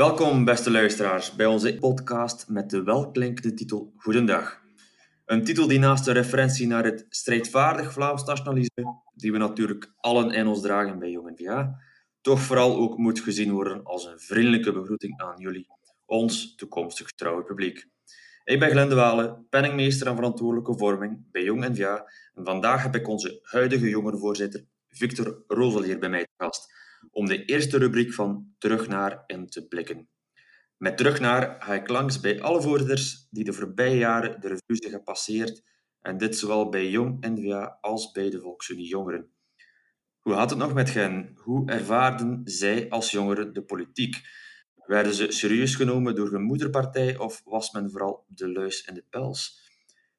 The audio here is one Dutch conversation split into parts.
Welkom, beste luisteraars, bij onze podcast met de welklinkende titel Goedendag. Een titel die naast de referentie naar het strijdvaardig Vlaams nationalisme, die we natuurlijk allen in ons dragen bij Jong VA, toch vooral ook moet gezien worden als een vriendelijke begroeting aan jullie, ons toekomstig trouwe publiek. Ik ben Glenn de Walen, penningmeester en verantwoordelijke vorming bij Jong NVA en vandaag heb ik onze huidige jongerenvoorzitter Victor Roselier bij mij te gast om de eerste rubriek van Terug naar in te blikken. Met Terug naar ga ik langs bij alle voorzitters die de voorbije jaren de revue zijn gepasseerd en dit zowel bij Jong NVA als bij de Volksunie Jongeren. Hoe gaat het nog met hen? Hoe ervaarden zij als jongeren de politiek? Werden ze serieus genomen door hun moederpartij of was men vooral de luis in de pels?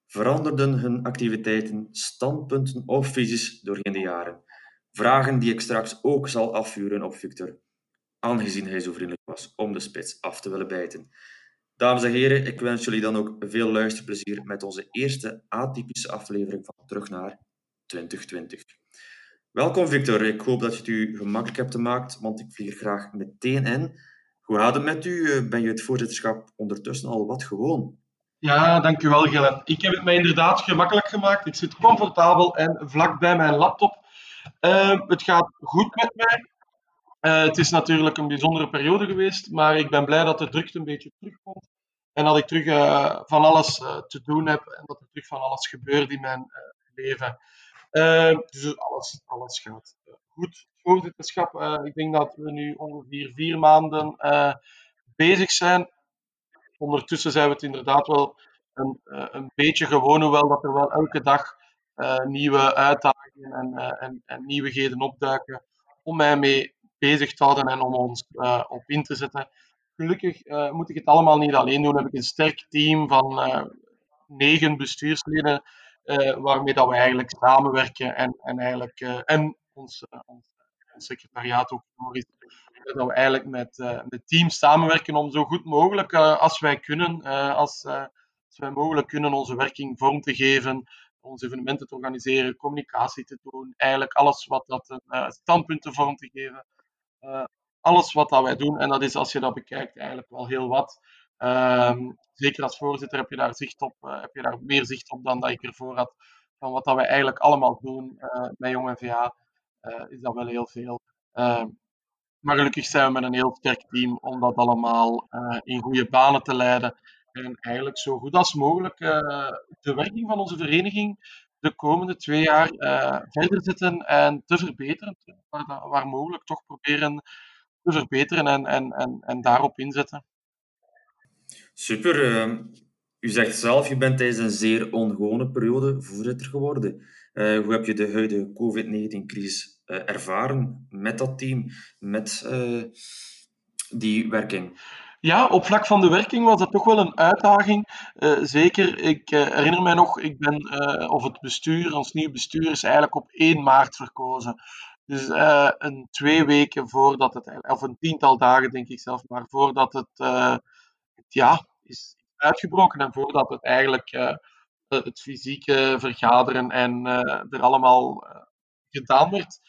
Veranderden hun activiteiten, standpunten of visies doorheen de jaren? Vragen die ik straks ook zal afvuren op Victor, aangezien hij zo vriendelijk was om de spits af te willen bijten. Dames en heren, ik wens jullie dan ook veel luisterplezier met onze eerste atypische aflevering van Terug naar 2020. Welkom Victor, ik hoop dat je het u gemakkelijk hebt gemaakt, want ik vlieg graag meteen in. Hoe gaat het met u? Ben je het voorzitterschap ondertussen al wat gewoon? Ja, dankjewel Gillen. Ik heb het mij inderdaad gemakkelijk gemaakt. Ik zit comfortabel en vlak bij mijn laptop. Uh, het gaat goed met mij. Uh, het is natuurlijk een bijzondere periode geweest, maar ik ben blij dat de drukte een beetje terugkomt. En dat ik terug uh, van alles te doen heb en dat er terug van alles gebeurt in mijn leven. Ehm, dus alles, alles gaat goed. Voorzitterschap, ik denk dat we nu ongeveer vier maanden bezig zijn. Ondertussen zijn we het inderdaad wel een, een beetje gewoon, hoewel dat er wel elke dag nieuwe uitdagingen en, uh, en, en, nieuwigheden opduiken om mij mee bezig te houden en om ons uh, op in te zetten. Gelukkig moet ik het allemaal niet alleen doen. Heb ik een sterk team van negen bestuursleden waarmee dat we eigenlijk samenwerken en, en, eigenlijk, en ons, ons, secretariaat ook. Dat we eigenlijk met, met teams samenwerken om zo goed mogelijk als wij kunnen, als, als wij mogelijk kunnen, onze werking vorm te geven, onze evenementen te organiseren, communicatie te doen, eigenlijk alles wat dat uh, standpunten vorm te geven. Uh, alles wat dat wij doen, en dat is als je dat bekijkt eigenlijk wel heel wat. Um, zeker als voorzitter heb je daar zicht op, uh, heb je daar meer zicht op dan dat ik ervoor had. Van wat dat wij eigenlijk allemaal doen bij Jong NVA, is dat wel heel veel. Ehm, maar gelukkig zijn we met een heel sterk team om dat allemaal in goede banen te leiden en eigenlijk zo goed als mogelijk uh, de werking van onze vereniging de komende twee jaar uh, verder zetten en te verbeteren. Waar, waar, mogelijk toch proberen te verbeteren en, en, en, en daarop inzetten. Super. Uh, u zegt zelf, je bent tijdens een zeer ongewone periode voorzitter geworden. hoe heb je de huidige COVID-19-crisis ervaren met dat team, met die werking? Ja, op vlak van de werking was dat toch wel een uitdaging. Uh, zeker, ik uh, herinner mij nog, ik ben, uh, of het bestuur, ons nieuw bestuur, is eigenlijk op 1 maart verkozen. Dus een twee weken voordat het, of een tiental dagen denk ik zelf, maar voordat het, het ja, is uitgebroken en voordat het eigenlijk het fysieke vergaderen en er allemaal gedaan werd.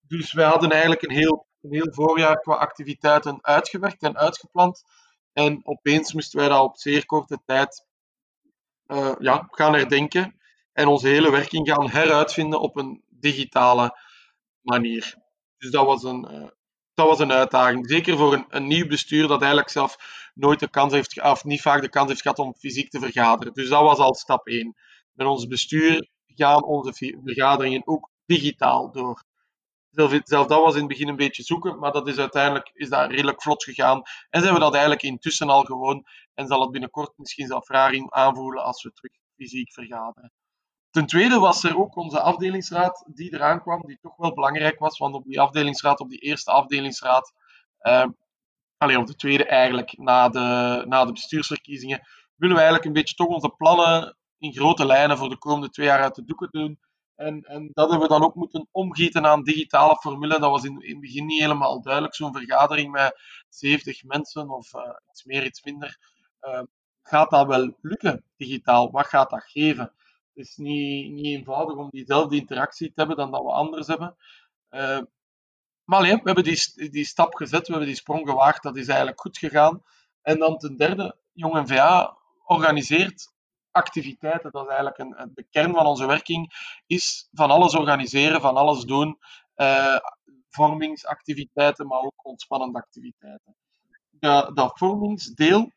Dus wij hadden eigenlijk een heel een heel voorjaar qua activiteiten uitgewerkt en uitgepland. En opeens moesten wij dat op zeer korte tijd uh, ja, gaan herdenken en onze hele werking gaan heruitvinden op een digitale manier. Dus dat was een, uh, dat was een uitdaging. Zeker voor een, een, nieuw bestuur dat eigenlijk zelf nooit de kans heeft, of niet vaak de kans heeft gehad om fysiek te vergaderen. Dus dat was al stap 1. Met ons bestuur gaan onze vergaderingen ook digitaal door. Zelf, zelf dat was in het begin een beetje zoeken, maar dat is uiteindelijk is dat redelijk vlot gegaan. En zijn we dat eigenlijk intussen al gewoon. En zal het binnenkort misschien zelf raar aanvoelen als we terug fysiek vergaderen. Ten tweede was er ook onze afdelingsraad die eraan kwam, die toch wel belangrijk was, want op die afdelingsraad, op die eerste afdelingsraad, eh, alleen op de tweede eigenlijk, na de, na de bestuursverkiezingen, willen we eigenlijk een beetje toch onze plannen in grote lijnen voor de komende twee jaar uit de doeken doen. En, en dat hebben we dan ook moeten omgieten aan digitale formule. Dat was in, het begin niet helemaal duidelijk. Zo'n vergadering met 70 mensen of uh, iets meer, iets minder. Uh, gaat dat wel lukken digitaal? Wat gaat dat geven? Het is niet, niet eenvoudig om diezelfde interactie te hebben dan dat we anders hebben. Uh, maar alleen, we hebben die, die stap gezet, we hebben die sprong gewaagd, dat is eigenlijk goed gegaan. En dan ten derde, Jong NVA organiseert activiteiten. Dat is eigenlijk een, de kern van onze werking, is van alles organiseren, van alles doen. Uh, vormingsactiviteiten, maar ook ontspannende activiteiten. Dat vormingsdeel,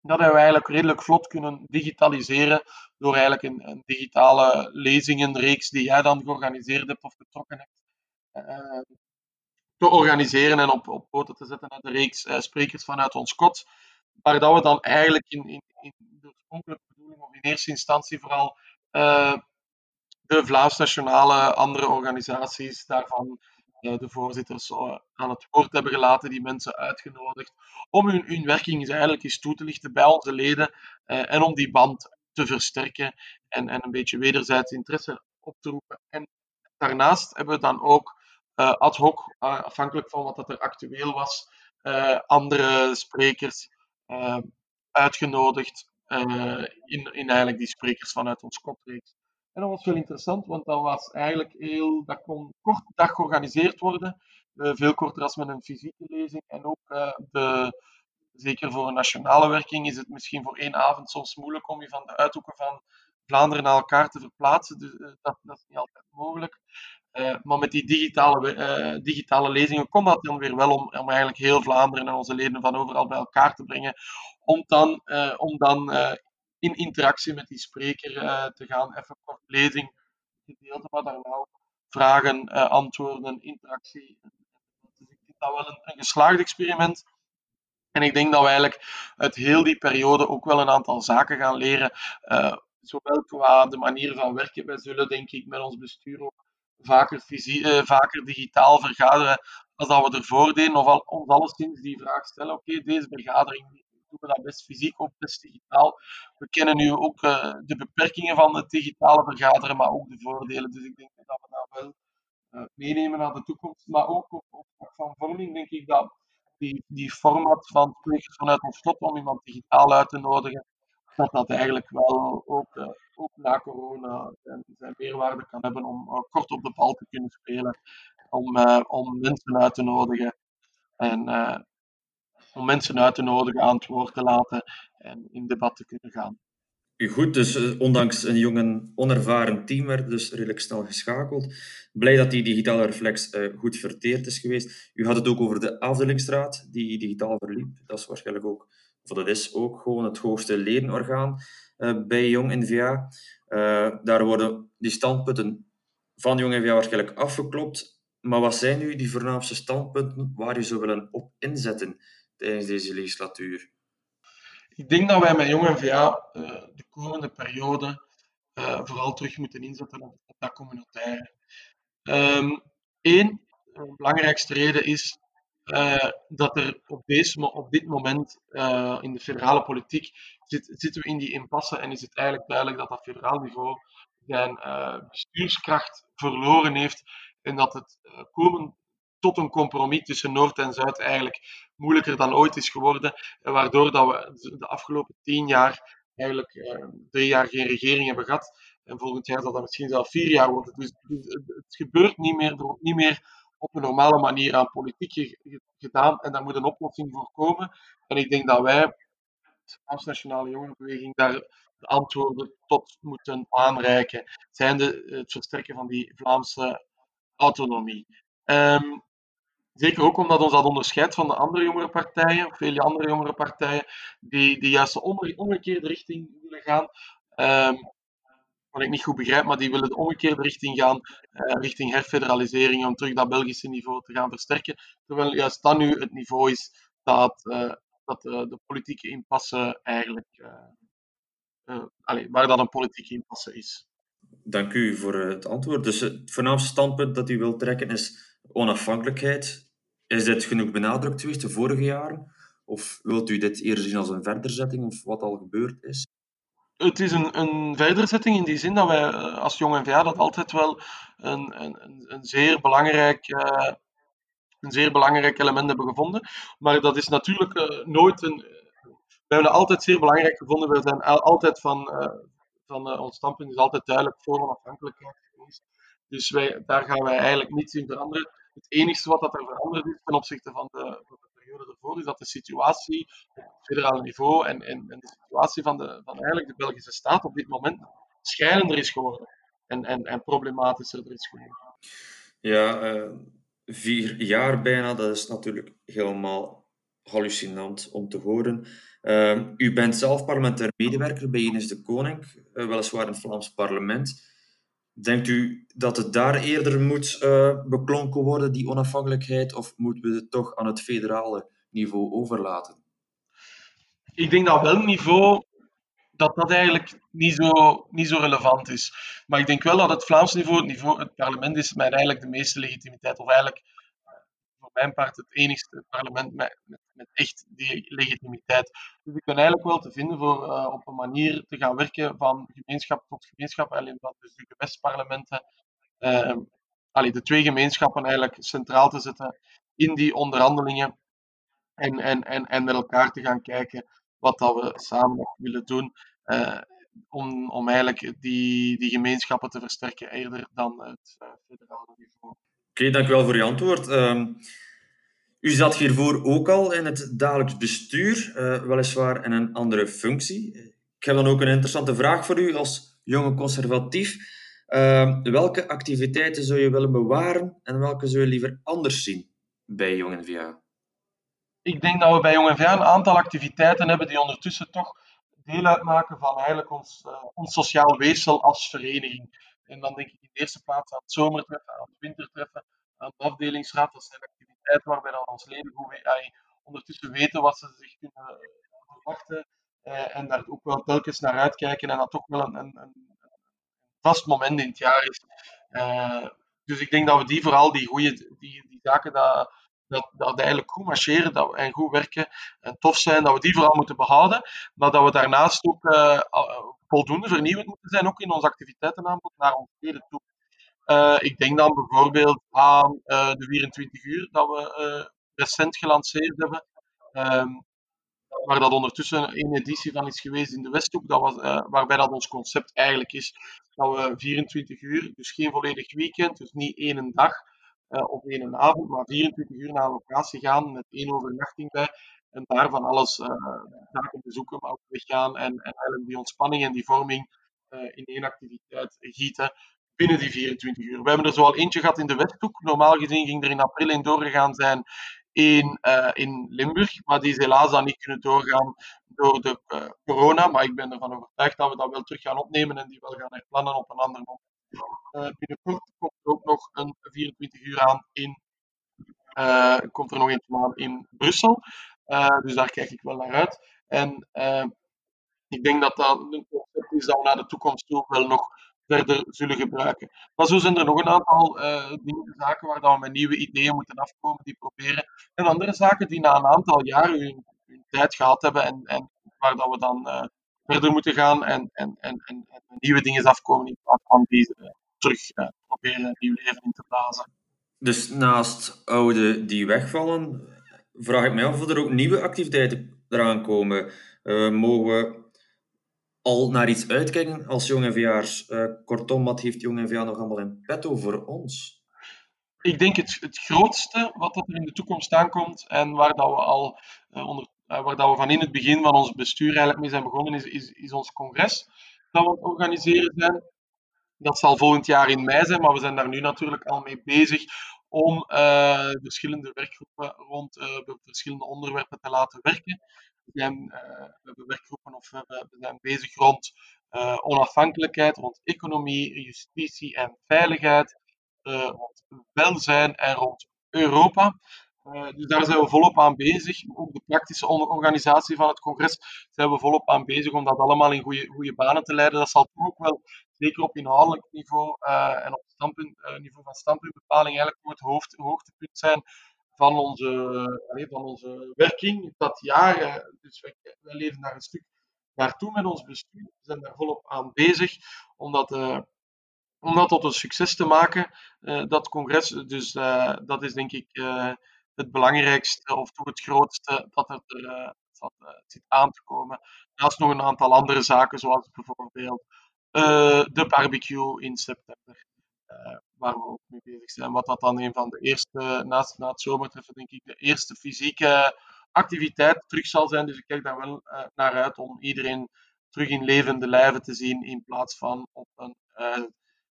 dat hebben we eigenlijk redelijk vlot kunnen digitaliseren door eigenlijk een, digitale lezingenreeks die jij dan georganiseerd hebt of getrokken hebt, uh, te organiseren en op, op poten te zetten uit de reeks uh, sprekers vanuit ons kot. Waar dat we dan eigenlijk in, in, in de in eerste instantie vooral uh, de Vlaams Nationale, andere organisaties daarvan, uh, de voorzitters uh, aan het woord hebben gelaten, die mensen uitgenodigd, om hun, hun werking eigenlijk eens toe te lichten bij onze leden en om die band te versterken en, en een beetje wederzijds interesse op te roepen. En daarnaast hebben we dan ook ad hoc, afhankelijk van wat dat er actueel was, andere sprekers uitgenodigd in, in eigenlijk die sprekers vanuit ons kopreeks. En dat was wel interessant, want dat was eigenlijk heel, dat kon kort dag georganiseerd worden, uh, veel korter als met een fysieke lezing. En ook uh, de, zeker voor een nationale werking is het misschien voor één avond soms moeilijk om je van de uithoeken van Vlaanderen naar elkaar te verplaatsen. Dus dat, dat, is niet altijd mogelijk. Maar met die digitale, digitale lezingen kon dat dan weer wel om, om eigenlijk heel Vlaanderen en onze leden van overal bij elkaar te brengen om dan, uh, om dan uh, in interactie met die spreker uh, te gaan. Even kort lezing, gedeelte, maar daarna ook vragen, antwoorden, interactie. Dus ik vind dat wel een, geslaagd experiment. En ik denk dat we eigenlijk uit heel die periode ook wel een aantal zaken gaan leren. zowel qua de manier van werken. Wij zullen denk ik met ons bestuur ook vaker, fysie, vaker digitaal vergaderen als dat we ervoor deden. Of al, ons alleszins die vraag stellen, oké, deze vergadering doen we dat best fysiek of best digitaal. We kennen nu ook uh, de beperkingen van het digitale vergaderen, maar ook de voordelen. Dus ik denk dat we dat wel uh, meenemen naar de toekomst. Maar ook op, op van vorming denk ik dat die, die format van sprekers vanuit ons slot om iemand digitaal uit te nodigen, dat dat eigenlijk wel ook, uh, ook na corona zijn, zijn, meerwaarde kan hebben om kort op de bal te kunnen spelen, om, om mensen uit te nodigen. En om mensen uit te nodigen, aan het woord te laten en in debat te kunnen gaan. Goed, dus eh, ondanks een jong en onervaren team werd dus redelijk snel geschakeld. Blij dat die digitale reflex uh, goed verteerd is geweest. U had het ook over de afdelingsstraat die digitaal verliep. Dat is waarschijnlijk ook, of dat is ook gewoon het hoogste ledenorgaan uh, bij Jong NVA. daar worden die standpunten van Jong NVA waarschijnlijk afgeklopt. Maar wat zijn nu die voornaamste standpunten waar je zou willen op inzetten? Tijdens deze legislatuur? Ik denk dat wij met Jong NVA uh, de komende periode uh, vooral terug moeten inzetten op, dat communautaire. Eén, um, de belangrijkste reden is uh, dat er op, deze, op dit moment in de federale politiek zit, zitten we in die impasse en is het eigenlijk duidelijk dat dat federaal niveau zijn bestuurskracht verloren heeft en dat het komen tot een compromis tussen Noord en Zuid eigenlijk moeilijker dan ooit is geworden. Waardoor dat we de afgelopen tien jaar eigenlijk eh, drie jaar geen regering hebben gehad. En volgend jaar zal dat misschien zelfs vier jaar worden. Dus, het gebeurt niet meer, er wordt niet meer op een normale manier aan politiek gedaan. En daar moet een oplossing voor komen. En ik denk dat wij, Vlaamse Nationale Jongerenbeweging, daar de antwoorden tot moeten aanreiken. Zijn de, het versterken van die Vlaamse autonomie. Um, Zeker ook omdat ons dat onderscheidt van de andere jongere partijen, of vele andere jongere partijen, die, die juist de omgekeerde richting willen gaan. Um, wat ik niet goed begrijp, maar die willen de omgekeerde richting gaan, uh, richting herfederalisering, om terug dat Belgische niveau te gaan versterken. Terwijl juist dat nu het niveau is dat, uh, dat uh, de politieke impasse eigenlijk, allez, waar dat een politieke impasse is. Dank u voor het antwoord. Dus het voornaamste standpunt dat u wilt trekken is onafhankelijkheid. Is dit genoeg benadrukt geweest de vorige jaren? Of wilt u dit eerder zien als een verderzetting of wat al gebeurd is? Het is een, een verderzetting in die zin dat wij eh, als Jong NVA dat altijd wel een, een, een zeer belangrijk uh, een zeer belangrijk element hebben gevonden. Maar dat is natuurlijk uh, nooit een. We hebben het altijd zeer belangrijk gevonden. We zijn altijd van, van ons standpunt is altijd duidelijk voor onafhankelijkheid geweest. Dus wij, daar gaan wij eigenlijk niets in veranderen. Het enige wat dat er veranderd is ten opzichte van de, de periode ervoor, is dat de situatie op het niveau en, en, de situatie van, de, van eigenlijk de Belgische staat op dit moment schrijnender is geworden en, en, en problematischer er is geworden. Ja, uh, vier jaar bijna, dat is natuurlijk helemaal hallucinant om te horen. Uh, u bent zelf parlementair medewerker bij Ines de Koning, uh, weliswaar in het Vlaams parlement. Denkt u dat het daar eerder moet uh, beklonken worden, die onafhankelijkheid, of moeten we het toch aan het federale niveau overlaten? Ik denk dat wel niveau dat dat eigenlijk niet zo, niet zo relevant is. Maar ik denk wel dat het Vlaams niveau, het, niveau, het parlement is met eigenlijk de meeste legitimiteit, of eigenlijk voor mijn part het enigste parlement met, met echt die legitimiteit. Dus ik ben eigenlijk wel te vinden voor uh, op een manier te gaan werken van gemeenschap tot gemeenschap, alleen van dus de gewestparlementen, uh, de twee gemeenschappen eigenlijk centraal te zetten in die onderhandelingen en, en, en, en met elkaar te gaan kijken wat dat we samen nog willen doen. Uh, om, om eigenlijk die, die gemeenschappen te versterken eerder dan het uh, federale niveau. Oké, dank u wel voor uw antwoord. Uh, u zat hiervoor ook al in het dagelijks bestuur, uh, weliswaar in een andere functie. Ik heb dan ook een interessante vraag voor u als jonge conservatief. Ehm, welke activiteiten zou je willen bewaren en welke zou je liever anders zien bij Jong NVA? Ik denk dat we bij Jong NVA een aantal activiteiten hebben die ondertussen toch deel uitmaken van eigenlijk ons, uh, ons sociaal weefsel als vereniging. En dan denk ik in de eerste plaats aan het zomertreffen, aan het wintertreffen, aan de afdelingsraad. Dat zijn activiteiten waarbij dan ons leden goed, ondertussen weten wat ze zich kunnen eh, verwachten uh, en daar ook wel telkens naar uitkijken en dat toch wel een, een, een vast moment in het jaar is. Uh, dus ik denk dat we die vooral, die goede die, die zaken, dat, dat, dat eigenlijk goed marcheren dat en goed werken en tof zijn, dat we die vooral moeten behouden. Maar dat we daarnaast ook uh, voldoende vernieuwend moeten zijn, ook in ons activiteitenaanbod naar ons leden toe. Uh, ik denk dan bijvoorbeeld aan uh, de 24 uur dat we recent gelanceerd hebben. Um, waar dat ondertussen een editie van is geweest in de Westhoek, dat was, waarbij dat ons concept eigenlijk is dat we 24 uur, dus geen volledig weekend, dus niet één dag, of één avond, maar 24 uur naar een locatie gaan met één overnachting bij. En daar van alles zaken bezoeken, maar ook weggaan en, en eigenlijk die ontspanning en die vorming in één activiteit gieten binnen die 24 uur. We hebben er zoal eentje gehad in de Westhoek. Normaal gezien ging er in april in doorgegaan zijn in, uh, in Limburg, maar die is helaas dan niet kunnen doorgaan door de uh, corona. Maar ik ben ervan overtuigd dat we dat wel terug gaan opnemen en die wel gaan herplannen op een ander moment. Uh, binnenkort komt er ook nog een 24 uur aan in, komt er nog eentje aan in Brussel. dus daar kijk ik wel naar uit. En ik denk dat dat een concept is dat we naar de toekomst toe wel nog verder zullen gebruiken. Maar zo zijn er nog een aantal dingen, zaken waar dat we met nieuwe ideeën moeten afkomen, die proberen. En andere zaken die na een aantal jaren hun, hun tijd gehad hebben en, en waar dat we dan uh, verder moeten gaan en, en, en, en, nieuwe dingen afkomen in plaats van die uh, terug proberen nieuw leven in te blazen. Dus naast oude die wegvallen, vraag ik mij af of er ook nieuwe activiteiten eraan komen. mogen we al naar iets uitkijken als Jong NVA'ers? Uh, kortom, wat heeft Jong NVA nog allemaal in petto voor ons? Ik denk het, het grootste wat er in de toekomst aankomt en waar, dat we al, uh, onder, uh, waar dat we van in het begin van ons bestuur eigenlijk mee zijn begonnen, is, is, is ons congres dat we aan het organiseren zijn. Dat zal volgend jaar in mei zijn, maar we zijn daar nu natuurlijk al mee bezig om verschillende werkgroepen rond verschillende onderwerpen te laten werken. We, zijn, uh, we hebben werkgroepen of we, zijn bezig rond onafhankelijkheid, rond economie, justitie en veiligheid, rond welzijn en rond Europa. Dus daar zijn we volop aan bezig. Ook de praktische organisatie van het congres zijn we volop aan bezig om dat allemaal in goede banen te leiden. Dat zal ook wel zeker op inhoudelijk niveau en op standpunt, niveau van standpuntbepaling eigenlijk het hoofd, hoogtepunt zijn van onze, van onze werking dat jaar. dus wij, leven daar een stuk naartoe met ons bestuur. We zijn daar volop aan bezig om dat, dat tot een succes te maken, dat congres. Dus dat is denk ik het belangrijkste of toch het grootste dat er, er zit aan te komen. Naast nog een aantal andere zaken, zoals bijvoorbeeld de barbecue in september. Waar we ook mee bezig zijn. Wat dat dan een van de eerste, naast na het zomertreffen, denk ik, de eerste fysieke activiteit terug zal zijn. Dus ik kijk daar wel uh, naar uit om iedereen terug in levende lijven te zien, in plaats van op een, uh,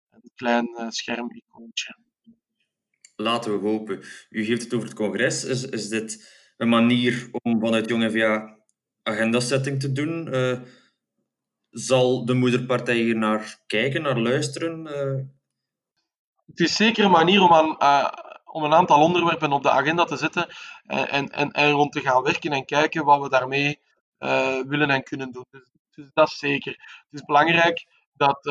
een klein uh, schermicoontje. Laten we hopen. U heeft het over het congres. Is, is dit een manier om vanuit Jong NVA agendasetting te doen? zal de moederpartij hier naar kijken, naar luisteren? Het is zeker een manier om aan, om een aantal onderwerpen op de agenda te zetten en, en, en rond te gaan werken en kijken wat we daarmee uh, willen en kunnen doen. Dus, dus, dat is zeker. Het is belangrijk dat,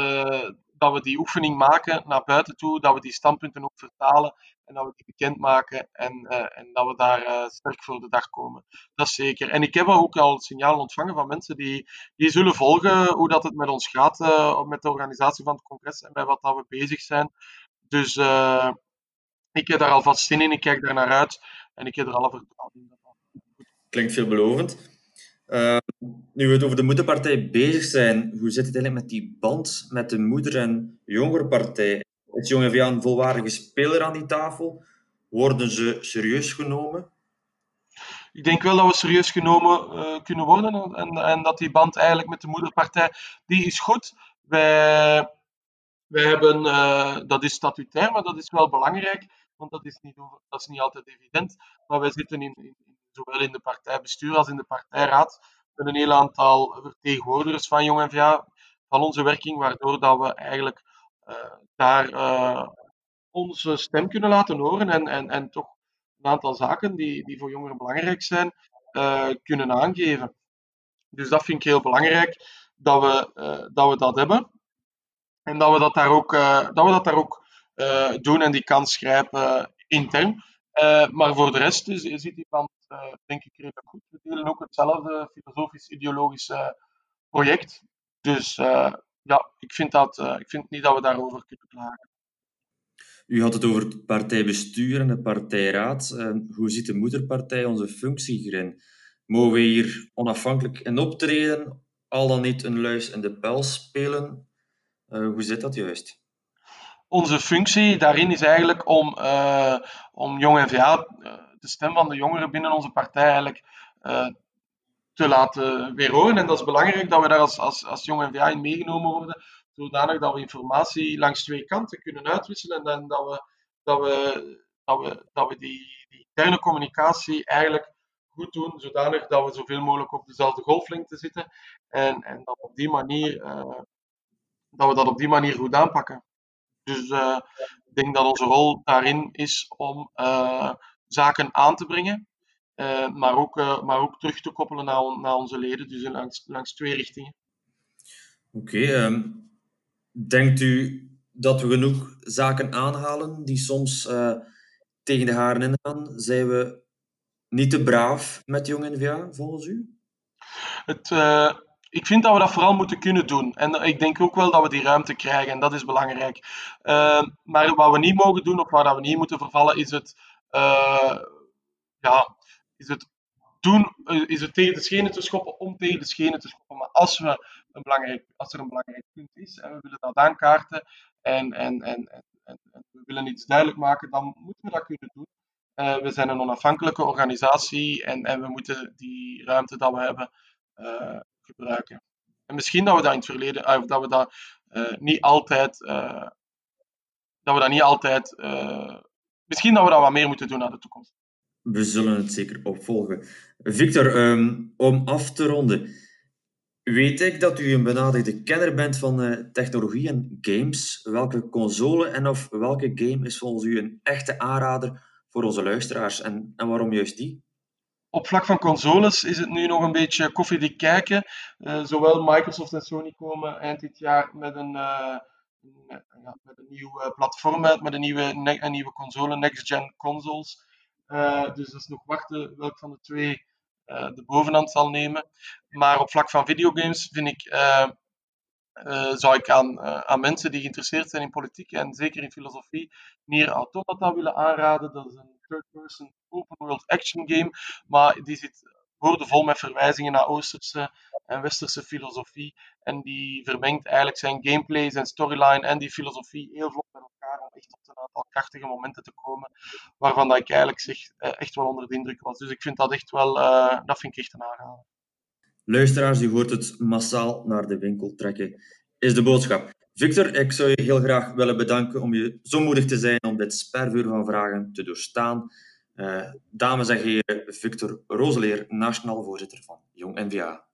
dat we die oefening maken naar buiten toe, dat we die standpunten ook vertalen en dat we die bekendmaken en, en dat we daar sterk voor de dag komen. Dat is zeker. En ik heb ook al signalen ontvangen van mensen die, die zullen volgen hoe dat het met ons gaat, met de organisatie van het congres en bij wat dat we bezig zijn. Dus ik heb daar alvast zin in, ik kijk daar naar uit en ik heb er alle vertrouwen in. Klinkt veelbelovend. Uh, nu we het over de moederpartij bezig zijn, hoe zit het eigenlijk met die band met de moeder- en jongerenpartij? Is Jong NVA een volwaardige speler aan die tafel? Worden ze serieus genomen? Ik denk wel dat we serieus genomen uh, kunnen worden en, en, dat die band eigenlijk met de moederpartij, die is goed. Wij, wij hebben, uh, dat is statutair, maar dat is wel belangrijk want dat is niet, dat is niet altijd evident. Maar wij zitten in, in, zowel in de partijbestuur als in de partijraad met een heel aantal vertegenwoordigers van Jong NVA, van onze werking, waardoor dat we eigenlijk uh, daar uh, onze stem kunnen laten horen en, en, en toch een aantal zaken die, die voor jongeren belangrijk zijn, kunnen aangeven. Dus dat vind ik heel belangrijk dat we, dat, we dat hebben. En dat we dat daar ook, dat we dat daar ook uh, doen en die kans grijpen intern. Uh, maar voor de rest is, die band, uh, denk ik, redelijk goed. We delen ook hetzelfde filosofisch-ideologische project. Dus ja, ik vind, dat, ik vind niet dat we daarover kunnen klagen. U had het over het partijbestuur en de partijraad. hoe ziet de moederpartij onze functie hierin? Mogen we hier onafhankelijk in optreden, al dan niet een luis in de pels spelen? Hoe zit dat juist? onze functie daarin is eigenlijk om, uh, om Jong NVA, uh, de stem van de jongeren binnen onze partij, eigenlijk te laten weerhoren. En dat is belangrijk dat we daar als, als, als Jong in meegenomen worden, zodanig dat we informatie langs twee kanten kunnen uitwisselen en dat we, dat we, dat we, dat we die, die interne communicatie eigenlijk goed doen, zodanig dat we zoveel mogelijk op dezelfde golflengte zitten en, en dat, op die manier, dat we dat op die manier goed aanpakken. Dus uh, ik denk dat onze rol daarin is om uh, zaken aan te brengen, uh, maar, ook, maar ook terug te koppelen naar, naar onze leden, dus langs, langs twee richtingen. Oké, okay, um, ehm, denkt u dat we genoeg zaken aanhalen die soms tegen de haren ingaan? Zijn we niet te braaf met Jong NVA, volgens u? Het, ik vind dat we dat vooral moeten kunnen doen. En ik denk ook wel dat we die ruimte krijgen, en dat is belangrijk. Uh, maar wat we niet mogen doen, of waar dat we niet moeten vervallen, is het, uh, ja, is het doen, eh, is het tegen de schenen te schoppen om tegen de schenen te schoppen. Maar als, we een belangrijk, als er een belangrijk punt is en we willen dat aankaarten en, en, en, en, we willen iets duidelijk maken, dan moeten we dat kunnen doen. Uh, we zijn een onafhankelijke organisatie en, en we moeten die ruimte dat we hebben En misschien dat we dat in het verleden, of dat we dat niet altijd, dat we dat niet altijd, misschien dat we dat wat meer moeten doen naar de toekomst. We zullen het zeker opvolgen. Victor, um, om af te ronden. Weet ik dat u een benadigde kenner bent van technologie en games. Welke console en of welke game is volgens u een echte aanrader voor onze luisteraars en, en waarom juist die? Op vlak van consoles is het nu nog een beetje koffiedik kijken. Uh, zowel Microsoft en Sony komen eind dit jaar met een, uh, ja, met een nieuw uh, platform uit, met een nieuwe, een nieuwe console, next-gen consoles. dus dat is nog wachten welk van de twee de bovenhand zal nemen. Maar op vlak van videogames vind ik zou ik aan, aan mensen die geïnteresseerd zijn in politiek en zeker in filosofie Nier Automata willen aanraden. Dat is een third-person open world action game, maar die zit woordenvol met verwijzingen naar Oosterse en Westerse filosofie. En die vermengt eigenlijk zijn gameplay, zijn storyline en die filosofie heel vlot met elkaar om echt op te aantal krachtige momenten te komen, waarvan dat ik eigenlijk zeg, echt wel onder de indruk was. Dus ik vind dat echt wel, dat vind ik echt een aanrader. Luisteraars, u hoort het massaal naar de winkel trekken, is de boodschap. Victor, ik zou je heel graag willen bedanken om je zo moedig te zijn om dit spervuur van vragen te doorstaan. Uh, dames en heren, Victor Roseleer, nationaal voorzitter van Jong NVA.